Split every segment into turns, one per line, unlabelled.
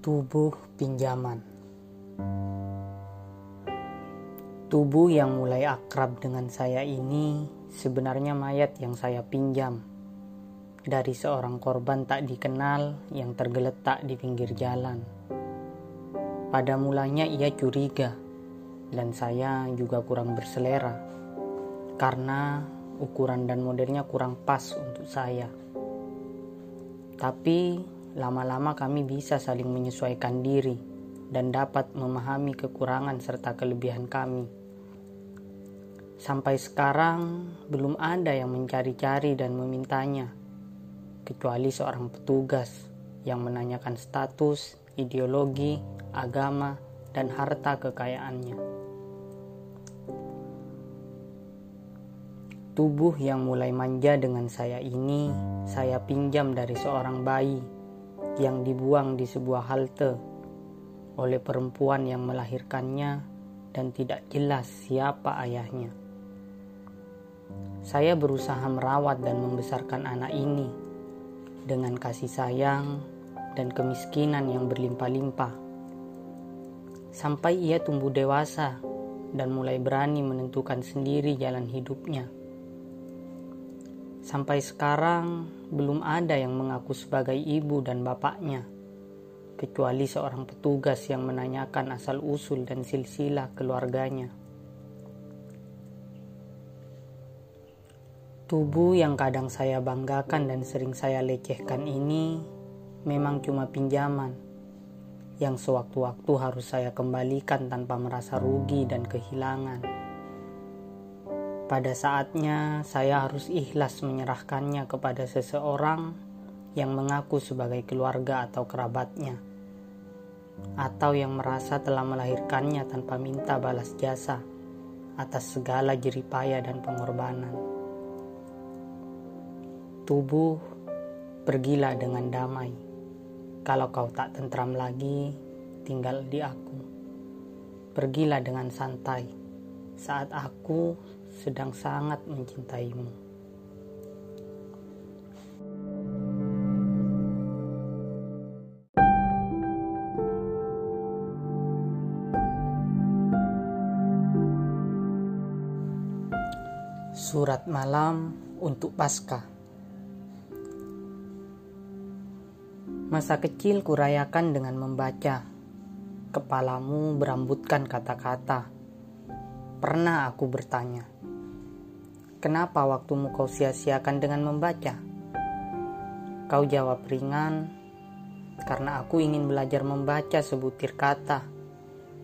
Tubuh pinjaman Tubuh yang mulai akrab dengan saya ini sebenarnya mayat yang saya pinjam dari seorang korban tak dikenal yang tergeletak di pinggir jalan. Pada mulanya ia curiga dan saya juga kurang berselera karena ukuran dan modelnya kurang pas untuk saya. Tapi lama-lama kami bisa saling menyesuaikan diri dan dapat memahami kekurangan serta kelebihan kami. Sampai sekarang belum ada yang mencari-cari dan memintanya, kecuali seorang petugas yang menanyakan status, ideologi, agama, dan harta kekayaannya. Tubuh yang mulai manja dengan saya ini, saya pinjam dari seorang bayi yang dibuang di sebuah halte oleh perempuan yang melahirkannya dan tidak jelas siapa ayahnya. Saya berusaha merawat dan membesarkan anak ini dengan kasih sayang dan kemiskinan yang berlimpah-limpah. Sampai ia tumbuh dewasa dan mulai berani menentukan sendiri jalan hidupnya. Sampai sekarang belum ada yang mengaku sebagai ibu dan bapaknya, kecuali seorang petugas yang menanyakan asal-usul dan silsilah keluarganya. Tubuh yang kadang saya banggakan dan sering saya lecehkan ini memang cuma pinjaman yang sewaktu-waktu harus saya kembalikan tanpa merasa rugi dan kehilangan. Pada saatnya, saya harus ikhlas menyerahkannya kepada seseorang yang mengaku sebagai keluarga atau kerabatnya, atau yang merasa telah melahirkannya tanpa minta balas jasa atas segala jeripaya dan pengorbanan. Tubuh, pergilah dengan damai. Kalau kau tak tentram lagi, tinggal di aku. Pergilah dengan santai saat aku sedang sangat mencintaimu. Surat malam untuk Paskah. Masa kecil kurayakan dengan membaca. Kepalamu berambutkan kata-kata. Pernah aku bertanya, Kenapa waktumu kau sia-siakan dengan membaca? Kau jawab ringan, karena aku ingin belajar membaca sebutir kata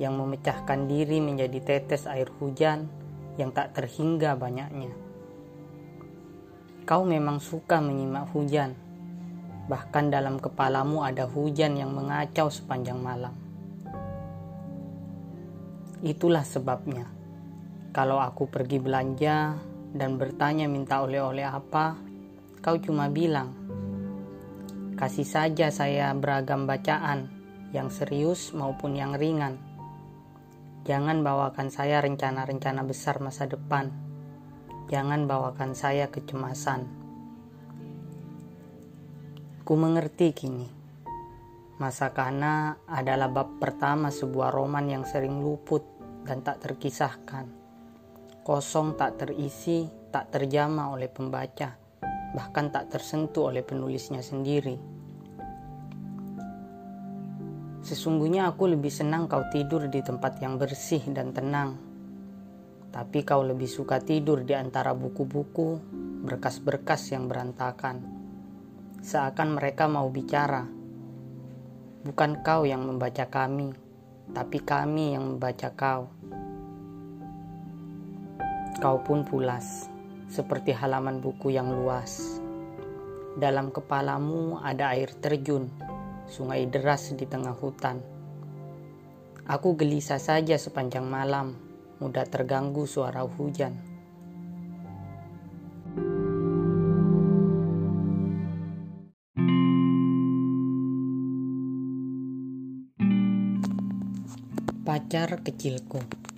yang memecahkan diri menjadi tetes air hujan yang tak terhingga banyaknya. Kau memang suka menyimak hujan, bahkan dalam kepalamu ada hujan yang mengacau sepanjang malam. Itulah sebabnya, kalau aku pergi belanja, dan bertanya minta oleh-oleh apa, kau cuma bilang, kasih saja saya beragam bacaan, yang serius maupun yang ringan. Jangan bawakan saya rencana-rencana besar masa depan. Jangan bawakan saya kecemasan. Ku mengerti kini. Masa Kana adalah bab pertama sebuah roman yang sering luput dan tak terkisahkan kosong tak terisi, tak terjama oleh pembaca, bahkan tak tersentuh oleh penulisnya sendiri. Sesungguhnya aku lebih senang kau tidur di tempat yang bersih dan tenang. Tapi kau lebih suka tidur di antara buku-buku, berkas-berkas yang berantakan. Seakan mereka mau bicara. Bukan kau yang membaca kami, tapi kami yang membaca kau. Kau pun pulas, seperti halaman buku yang luas. Dalam kepalamu ada air terjun, sungai deras di tengah hutan. Aku gelisah saja sepanjang malam, mudah terganggu suara hujan. Pacar kecilku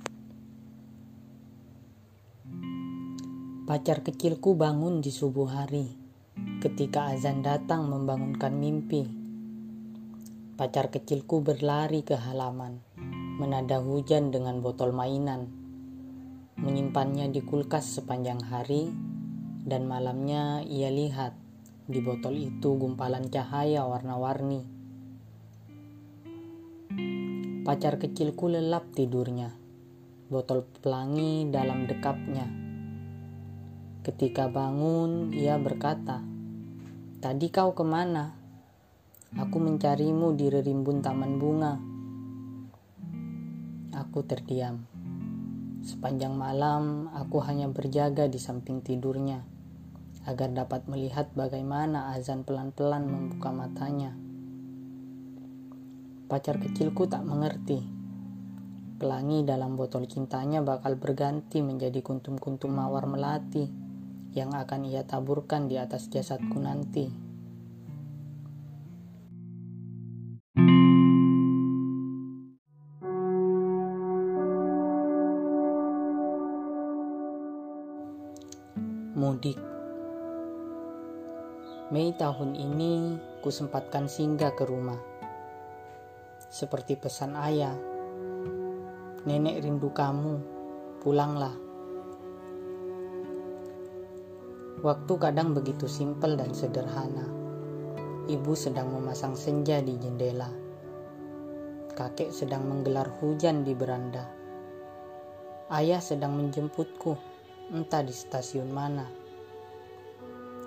Pacar kecilku bangun di subuh hari ketika azan datang membangunkan mimpi. Pacar kecilku berlari ke halaman, menada hujan dengan botol mainan, menyimpannya di kulkas sepanjang hari, dan malamnya ia lihat di botol itu gumpalan cahaya warna-warni. Pacar kecilku lelap tidurnya, botol pelangi dalam dekapnya Ketika bangun, ia berkata, Tadi kau ke mana? Aku mencarimu di rerimbun taman bunga. Aku terdiam. Sepanjang malam, aku hanya berjaga di samping tidurnya, agar dapat melihat bagaimana azan pelan-pelan membuka matanya. Pacar kecilku tak mengerti. Pelangi dalam botol cintanya bakal berganti menjadi kuntum-kuntum mawar melati yang akan ia taburkan di atas jasadku nanti. Mudik Mei tahun ini kusempatkan singgah ke rumah. Seperti pesan ayah, nenek rindu kamu, pulanglah. Waktu kadang begitu simpel dan sederhana. Ibu sedang memasang senja di jendela. Kakek sedang menggelar hujan di beranda. Ayah sedang menjemputku, entah di stasiun mana.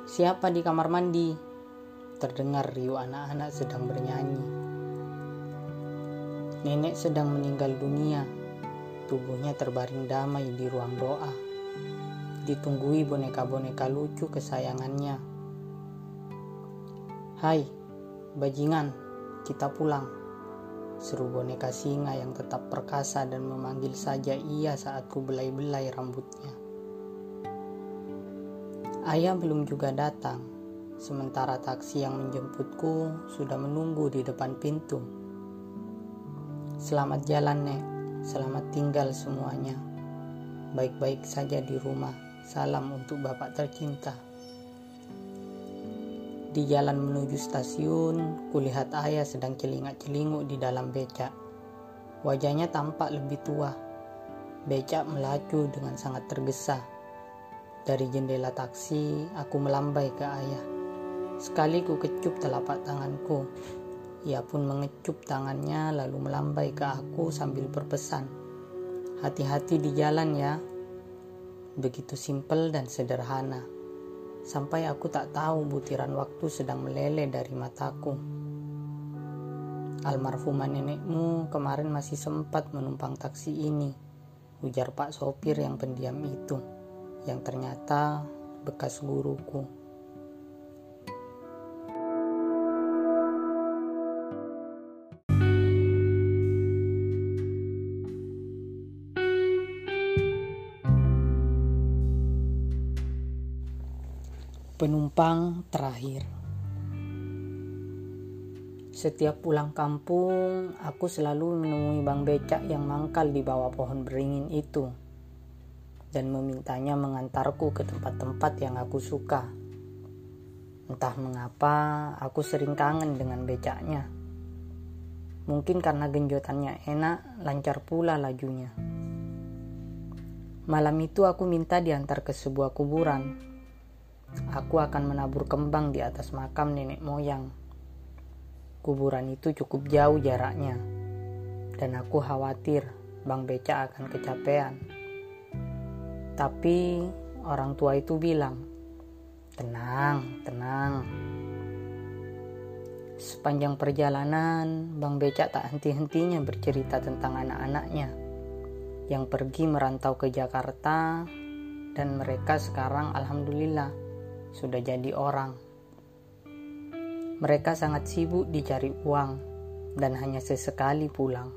Siapa di kamar mandi? Terdengar riuh anak-anak sedang bernyanyi. Nenek sedang meninggal dunia. Tubuhnya terbaring damai di ruang doa ditunggui boneka-boneka lucu kesayangannya. Hai, bajingan, kita pulang. Seru boneka singa yang tetap perkasa dan memanggil saja ia saat ku belai-belai rambutnya. Ayah belum juga datang, sementara taksi yang menjemputku sudah menunggu di depan pintu. Selamat jalan, Nek. Selamat tinggal semuanya. Baik-baik saja di rumah. Salam untuk Bapak tercinta. Di jalan menuju stasiun, kulihat ayah sedang celingak-celinguk di dalam becak. Wajahnya tampak lebih tua. Becak melaju dengan sangat tergesa. Dari jendela taksi, aku melambai ke ayah. Sekali ku kecup telapak tanganku. Ia pun mengecup tangannya lalu melambai ke aku sambil berpesan. Hati-hati di jalan ya, begitu simpel dan sederhana, sampai aku tak tahu butiran waktu sedang meleleh dari mataku. Almarhumah nenekmu kemarin masih sempat menumpang taksi ini, ujar Pak sopir yang pendiam itu, yang ternyata bekas guruku. Penumpang terakhir. Setiap pulang kampung, aku selalu menemui bang becak yang mangkal di bawah pohon beringin itu dan memintanya mengantarku ke tempat-tempat yang aku suka. Entah mengapa, aku sering kangen dengan becaknya. Mungkin karena genjotannya enak, lancar pula lajunya. Malam itu aku minta diantar ke sebuah kuburan Aku akan menabur kembang di atas makam nenek moyang. Kuburan itu cukup jauh jaraknya, dan aku khawatir Bang Beca akan kecapean. Tapi orang tua itu bilang, "Tenang, tenang." Sepanjang perjalanan, Bang Beca tak henti-hentinya bercerita tentang anak-anaknya yang pergi merantau ke Jakarta dan mereka sekarang alhamdulillah sudah jadi orang. Mereka sangat sibuk dicari uang dan hanya sesekali pulang.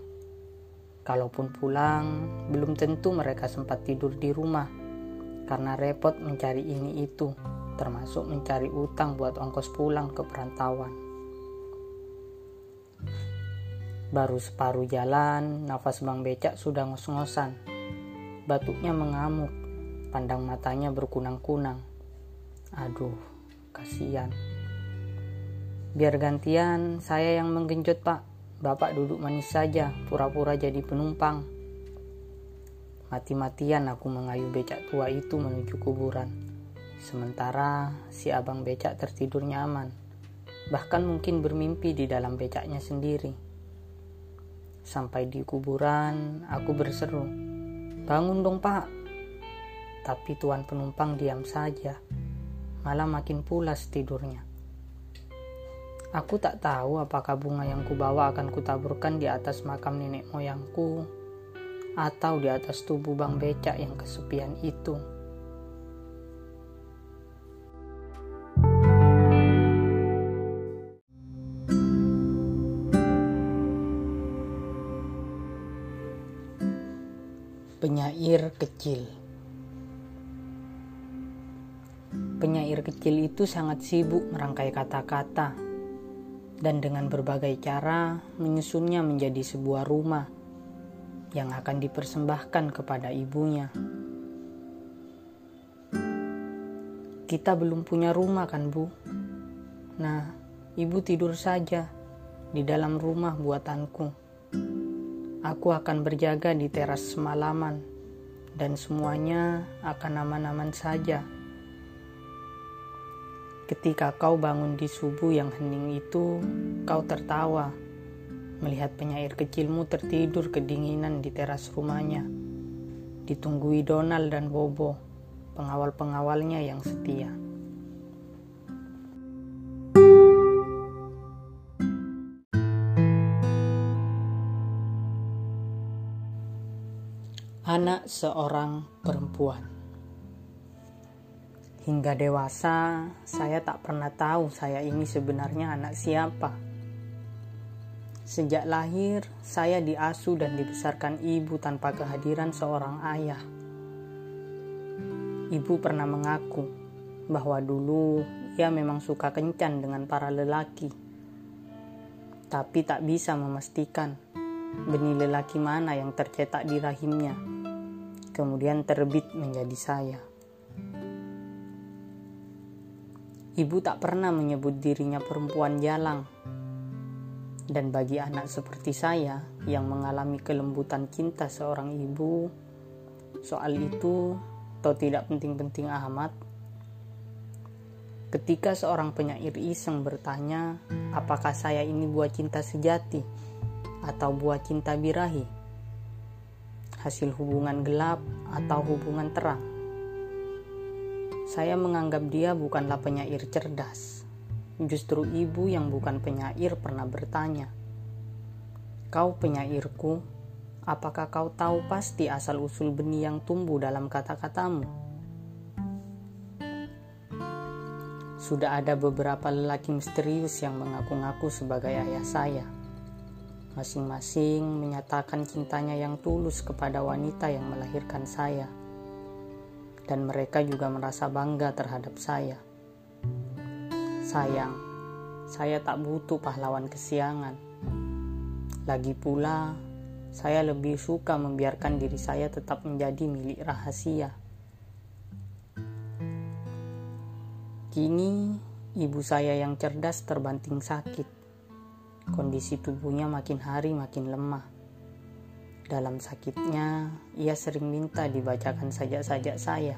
Kalaupun pulang, belum tentu mereka sempat tidur di rumah karena repot mencari ini itu, termasuk mencari utang buat ongkos pulang ke perantauan. Baru separuh jalan, nafas Bang Becak sudah ngos-ngosan. Batuknya mengamuk pandang matanya berkunang-kunang. Aduh, kasihan. Biar gantian, saya yang menggenjot pak. Bapak duduk manis saja, pura-pura jadi penumpang. Mati-matian aku mengayu becak tua itu menuju kuburan. Sementara si abang becak tertidur nyaman. Bahkan mungkin bermimpi di dalam becaknya sendiri. Sampai di kuburan, aku berseru, Bangun dong pak. Tapi tuan penumpang diam saja. Malah makin pulas tidurnya. Aku tak tahu apakah bunga yang kubawa akan kutaburkan di atas makam nenek moyangku atau di atas tubuh bang becak yang kesepian itu. Penyair kecil kecil itu sangat sibuk merangkai kata-kata dan dengan berbagai cara menyusunnya menjadi sebuah rumah yang akan dipersembahkan kepada ibunya. Kita belum punya rumah kan, Bu? Nah, ibu tidur saja di dalam rumah buatanku. Aku akan berjaga di teras semalaman, dan semuanya akan aman-aman saja. Ketika kau bangun di subuh yang hening itu, kau tertawa melihat penyair kecilmu tertidur kedinginan di teras rumahnya. Ditunggui Donald dan Bobo, pengawal-pengawalnya yang setia. Anak seorang perempuan. Hingga dewasa, saya tak pernah tahu saya ini sebenarnya anak siapa. Sejak lahir, saya diasuh dan dibesarkan ibu tanpa kehadiran seorang ayah. Ibu pernah mengaku bahwa dulu ia memang suka kencan dengan para lelaki, tapi tak bisa memastikan benih lelaki mana yang tercetak di rahimnya kemudian terbit menjadi saya. Ibu tak pernah menyebut dirinya perempuan jalang. Dan bagi anak seperti saya yang mengalami kelembutan cinta seorang ibu, soal itu atau tidak penting-penting amat. Ketika seorang penyair iseng bertanya, apakah saya ini buah cinta sejati atau buah cinta birahi? hasil hubungan gelap atau hubungan terang. Saya menganggap dia bukanlah penyair cerdas. Justru ibu yang bukan penyair pernah bertanya, "Kau penyairku, apakah kau tahu pasti asal-usul benih yang tumbuh dalam kata-katamu?" Sudah ada beberapa lelaki misterius yang mengaku-ngaku sebagai ayah saya Masing-masing menyatakan cintanya yang tulus kepada wanita yang melahirkan saya, dan mereka juga merasa bangga terhadap saya. Sayang, saya tak butuh pahlawan kesiangan. Lagi pula, saya lebih suka membiarkan diri saya tetap menjadi milik rahasia. Kini, ibu saya yang cerdas terbanting sakit Kondisi tubuhnya makin hari makin lemah. Dalam sakitnya, ia sering minta dibacakan sajak-sajak saya.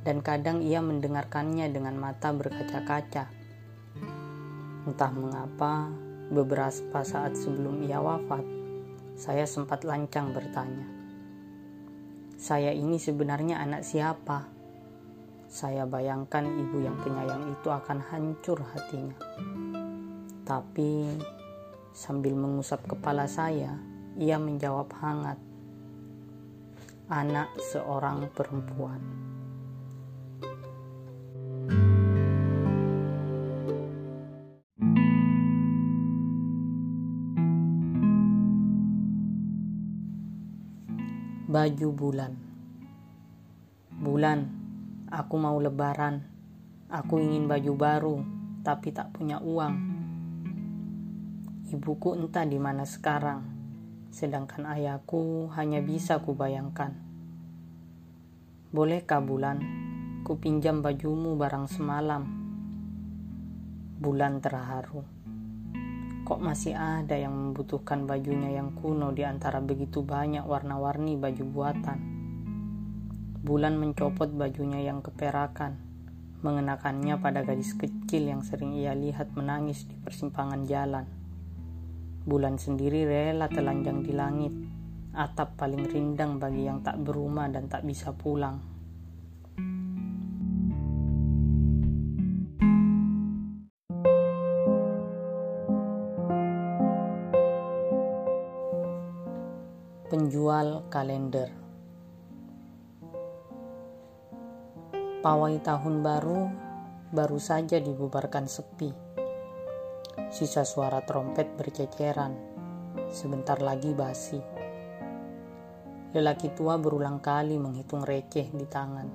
Dan kadang ia mendengarkannya dengan mata berkaca-kaca. Entah mengapa, beberapa saat sebelum ia wafat, saya sempat lancang bertanya. Saya ini sebenarnya anak siapa? Saya bayangkan ibu yang penyayang itu akan hancur hatinya. Tapi sambil mengusap kepala saya, ia menjawab hangat, "Anak seorang perempuan." Baju bulan, bulan, aku mau lebaran. Aku ingin baju baru, tapi tak punya uang Ibuku entah di mana sekarang, sedangkan ayahku hanya bisa kubayangkan. Bolehkah bulan, ku pinjam bajumu barang semalam? Bulan terharu. Kok masih ada yang membutuhkan bajunya yang kuno di antara begitu banyak warna-warni baju buatan? Bulan mencopot bajunya yang keperakan, mengenakannya pada gadis kecil yang sering ia lihat menangis di persimpangan jalan. Bulan sendiri rela telanjang di langit, atap paling rindang bagi yang tak berumah dan tak bisa pulang. Penjual kalender Pawai tahun baru baru saja dibubarkan sepi. Sisa suara trompet berceceran, sebentar lagi basi. Lelaki tua berulang kali menghitung receh di tangan.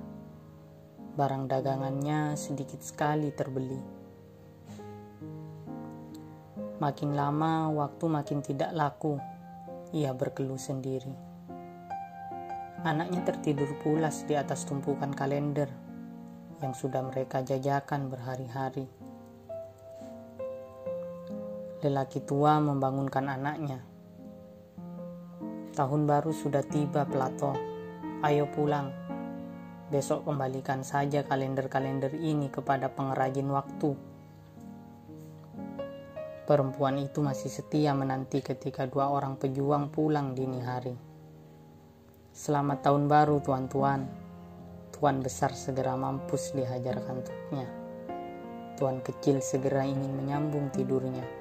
Barang dagangannya sedikit sekali terbeli. Makin lama, waktu makin tidak laku. Ia berkeluh sendiri. Anaknya tertidur pulas di atas tumpukan kalender yang sudah mereka jajakan berhari-hari. Lelaki tua membangunkan anaknya Tahun baru sudah tiba, Plato. Ayo pulang. Besok kembalikan saja kalender-kalender ini kepada pengrajin waktu. Perempuan itu masih setia menanti ketika dua orang pejuang pulang dini hari. Selamat tahun baru, tuan-tuan. Tuan besar segera mampus dihajar kantuknya. Tuan kecil segera ingin menyambung tidurnya.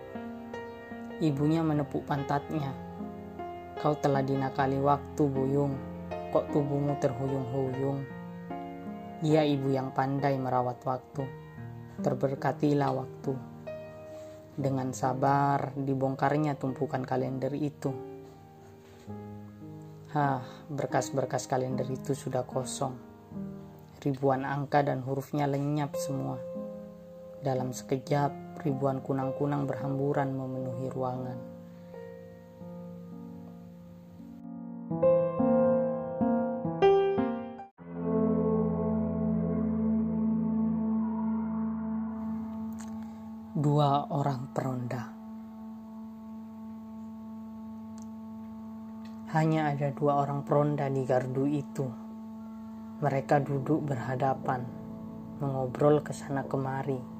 Ibunya menepuk pantatnya Kau telah dinakali waktu, Buyung. Kok tubuhmu terhuyung-huyung? Ia ibu yang pandai merawat waktu. Terberkatilah waktu. Dengan sabar dibongkarnya tumpukan kalender itu. Hah, berkas-berkas kalender itu sudah kosong. Ribuan angka dan hurufnya lenyap semua. Dalam sekejap, ribuan kunang-kunang berhamburan memenuhi ruangan. dua orang peronda. Hanya ada dua orang peronda di gardu itu. Mereka duduk berhadapan, mengobrol ke sana kemari,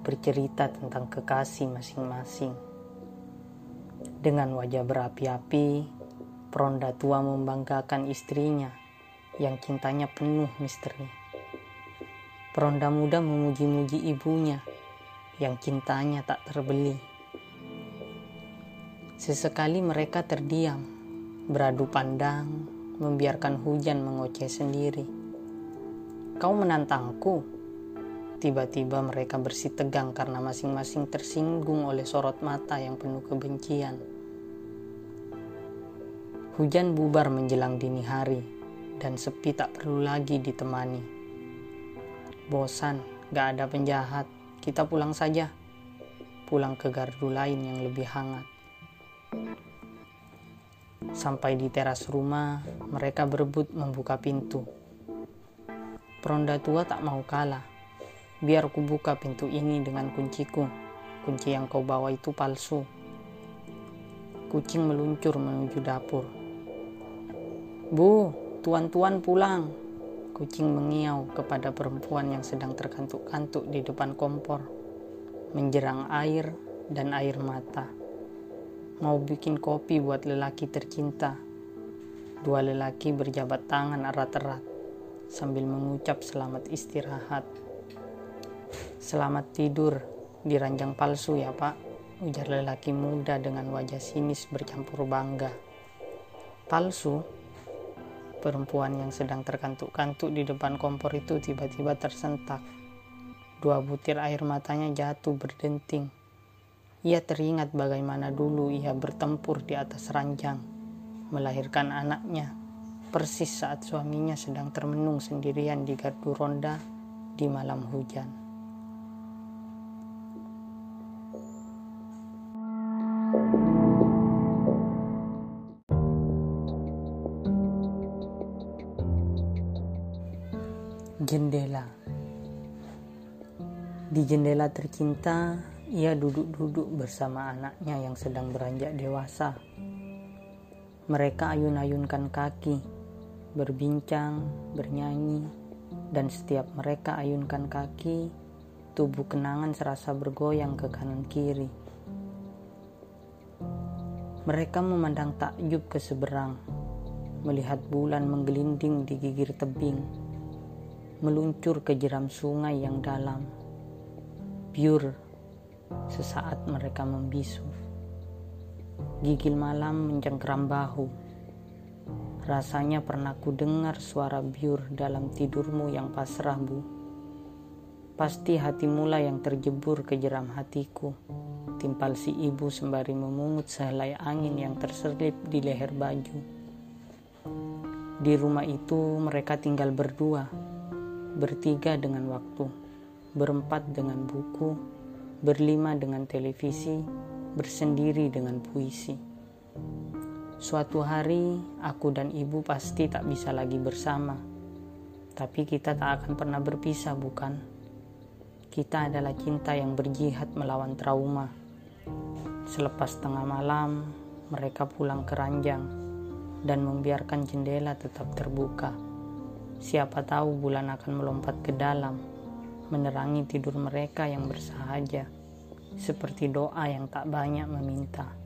bercerita tentang kekasih masing-masing. Dengan wajah berapi-api, peronda tua membanggakan istrinya yang cintanya penuh misteri. Peronda muda memuji-muji ibunya yang cintanya tak terbeli. Sesekali mereka terdiam, beradu pandang, membiarkan hujan mengoceh sendiri. Kau menantangku. Tiba-tiba mereka bersih tegang karena masing-masing tersinggung oleh sorot mata yang penuh kebencian. Hujan bubar menjelang dini hari, dan sepi tak perlu lagi ditemani. Bosan, gak ada penjahat, kita pulang saja. Pulang ke gardu lain yang lebih hangat. Sampai di teras rumah, mereka berebut membuka pintu. Peronda tua tak mau kalah. Biar ku buka pintu ini dengan kunciku. Kunci yang kau bawa itu palsu. Kucing meluncur menuju dapur. Bu, tuan-tuan pulang. Kucing mengiau kepada perempuan yang sedang terkantuk-kantuk di depan kompor, menjerang air dan air mata. Mau bikin kopi buat lelaki tercinta. Dua lelaki berjabat tangan erat-erat sambil mengucap selamat istirahat. Selamat tidur di ranjang palsu ya pak, ujar lelaki muda dengan wajah sinis bercampur bangga. Palsu? Perempuan yang sedang terkantuk-kantuk di depan kompor itu tiba-tiba tersentak. Dua butir air matanya jatuh berdenting. Ia teringat bagaimana dulu ia bertempur di atas ranjang, melahirkan anaknya, persis saat suaminya sedang termenung sendirian di gardu ronda di malam hujan. Jendela Di jendela tercinta, ia duduk-duduk bersama anaknya yang sedang beranjak dewasa. Mereka ayun-ayunkan kaki, berbincang, bernyanyi, dan setiap mereka ayunkan kaki, tubuh kenangan serasa bergoyang ke kanan kiri. Mereka memandang takjub ke seberang, melihat bulan menggelinding di gigir tebing meluncur ke jeram sungai yang dalam. Biur, sesaat mereka membisu. Gigil malam mencengkeram bahu. Rasanya pernah ku dengar suara biur dalam tidurmu yang pasrah, Bu. Pasti hati mula yang terjebur ke jeram hatiku. Timpal si ibu sembari memungut sehelai angin yang terselip di leher baju. Di rumah itu mereka tinggal berdua bertiga dengan waktu, berempat dengan buku, berlima dengan televisi, bersendiri dengan puisi. Suatu hari, aku dan ibu pasti tak bisa lagi bersama, tapi kita tak akan pernah berpisah, bukan? Kita adalah cinta yang berjihad melawan trauma. Selepas tengah malam, mereka pulang ke ranjang dan membiarkan jendela tetap terbuka Siapa tahu bulan akan melompat ke dalam, menerangi tidur mereka yang bersahaja, seperti doa yang tak banyak meminta.